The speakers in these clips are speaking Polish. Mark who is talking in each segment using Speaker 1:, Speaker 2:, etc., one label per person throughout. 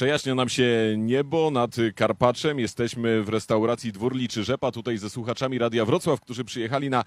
Speaker 1: Przejaśnia nam się niebo nad Karpaczem. Jesteśmy w restauracji Dwór Liczy Rzepa, tutaj ze słuchaczami Radia Wrocław, którzy przyjechali na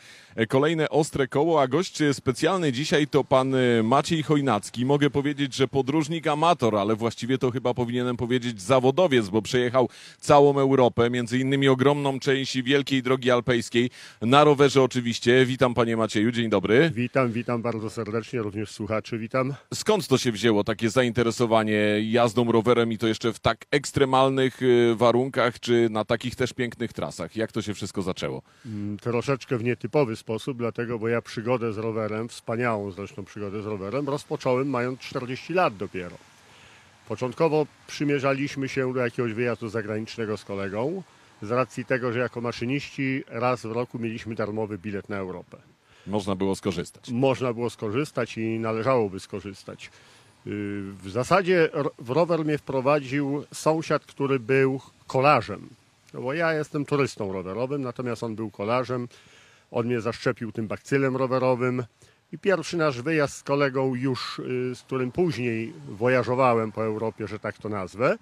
Speaker 1: kolejne ostre koło, a gość specjalny dzisiaj to pan Maciej Chojnacki. Mogę powiedzieć, że podróżnik amator, ale właściwie to chyba powinienem powiedzieć zawodowiec, bo przejechał całą Europę, między innymi ogromną część wielkiej drogi alpejskiej, na rowerze oczywiście. Witam panie Macieju, dzień dobry.
Speaker 2: Witam, witam bardzo serdecznie, również słuchaczy witam.
Speaker 1: Skąd to się wzięło, takie zainteresowanie jazdą rowerem i to jeszcze w tak ekstremalnych y, warunkach, czy na takich też pięknych trasach? Jak to się wszystko zaczęło?
Speaker 2: Mm, Troszeczkę w nietypowy sposób, dlatego, bo ja przygodę z rowerem, wspaniałą zresztą przygodę z rowerem, rozpocząłem mając 40 lat dopiero. Początkowo przymierzaliśmy się do jakiegoś wyjazdu zagranicznego z kolegą, z racji tego, że jako maszyniści raz w roku mieliśmy darmowy bilet na Europę.
Speaker 1: Można było skorzystać.
Speaker 2: Można było skorzystać i należałoby skorzystać. Yy, W zasadzie w rower mnie wprowadził sąsiad, który był kolarzem. No bo ja jestem turystą rowerowym, natomiast on był kolarzem. On mnie zaszczepił tym bakcylem rowerowym. I pierwszy nasz wyjazd z kolegą już, yy, z którym później wojażowałem po Europie, że tak to nazwę,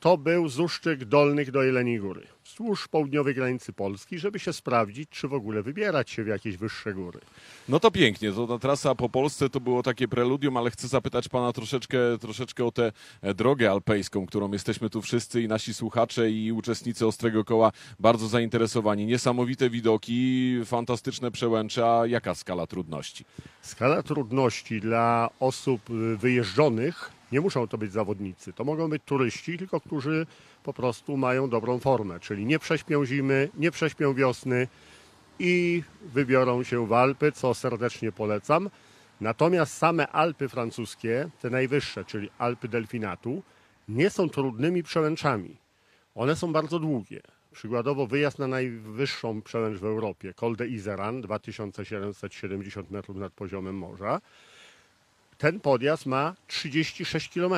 Speaker 2: to był z Uszczyk Dolnych do Jeleniej Góry, wzdłuż południowej granicy Polski, żeby się sprawdzić, czy w ogóle wybierać się w jakieś wyższe góry.
Speaker 1: No to pięknie, to ta trasa po Polsce to było takie preludium, ale chcę zapytać pana troszeczkę, troszeczkę o tę e, drogę alpejską, którą jesteśmy tu wszyscy i nasi słuchacze i uczestnicy Ostrego Koła bardzo zainteresowani. Niesamowite widoki, fantastyczne przełęcza. Jaka skala trudności?
Speaker 2: Skala trudności dla osób y, wyjeżdżonych nie muszą to być zawodnicy. To mogą być turyści, tylko którzy po prostu mają dobrą formę, czyli nie prześpią zimy, nie prześpią wiosny i wybiorą się w Alpy, co serdecznie polecam. Natomiast same Alpy francuskie, te najwyższe, czyli Alpy Delfinatu, nie są trudnymi przełęczami. One są bardzo długie. Przykładowo wyjazd na najwyższą przełęcz w Europie, Col de Izeran, 2770 metrów nad poziomem morza. Ten podjazd ma 36 km.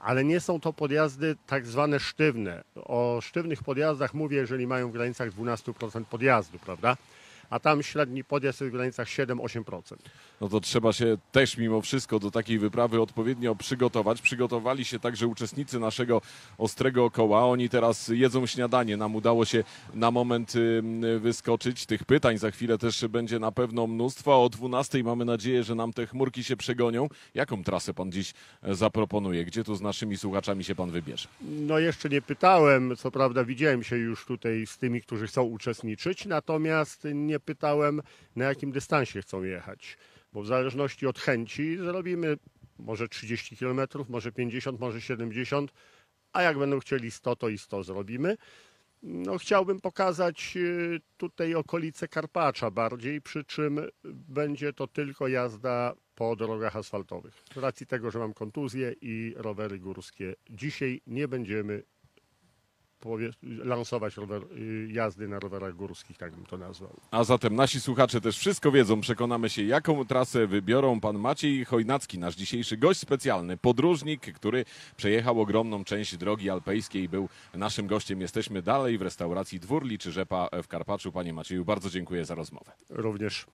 Speaker 2: Ale nie są to podjazdy tak zwane sztywne. O sztywnych podjazdach mówię, jeżeli mają w granicach 12% podjazdu, prawda? A tam średni podjazd jest w granicach 7-8%.
Speaker 1: No to trzeba się też mimo wszystko do takiej wyprawy odpowiednio przygotować. Przygotowali się także uczestnicy naszego Ostrego Koła. Oni teraz jedzą śniadanie. Nam udało się na moment wyskoczyć. Tych pytań za chwilę też będzie na pewno mnóstwo. O 12 mamy nadzieję, że nam te chmurki się przegonią. Jaką trasę pan dziś e, zaproponuje? Gdzie tu z naszymi słuchaczami się pan wybierze?
Speaker 2: No jeszcze nie pytałem, co prawda widziałem się już tutaj z tymi, którzy chcą uczestniczyć, natomiast nie pytałem na jakim dystansie chcą jechać, bo w zależności od chęci zrobimy może 30 km, może 50, może 70, a jak będą chcieli 100, to i 100 zrobimy. No, chciałbym pokazać y, tutaj okolice Karpacza bardziej, przy czym będzie to tylko jazda po drogach asfaltowych. Z racji tego, że mam kontuzję i rowery górskie, dzisiaj nie będziemy powie- lansować rower, y, jazdy na rowerach górskich, tak bym to nazwał.
Speaker 1: A zatem nasi słuchacze też wszystko wiedzą. Przekonamy się, jaką trasę wybiorą. Pan Maciej Chojnacki, nasz dzisiejszy gość specjalny, podróżnik, który przejechał ogromną część drogi alpejskiej, był naszym gościem. Jesteśmy dalej w restauracji Dwór Liczy Rzepa w Karpaczu. Panie Macieju, bardzo dziękuję za rozmowę.
Speaker 2: Również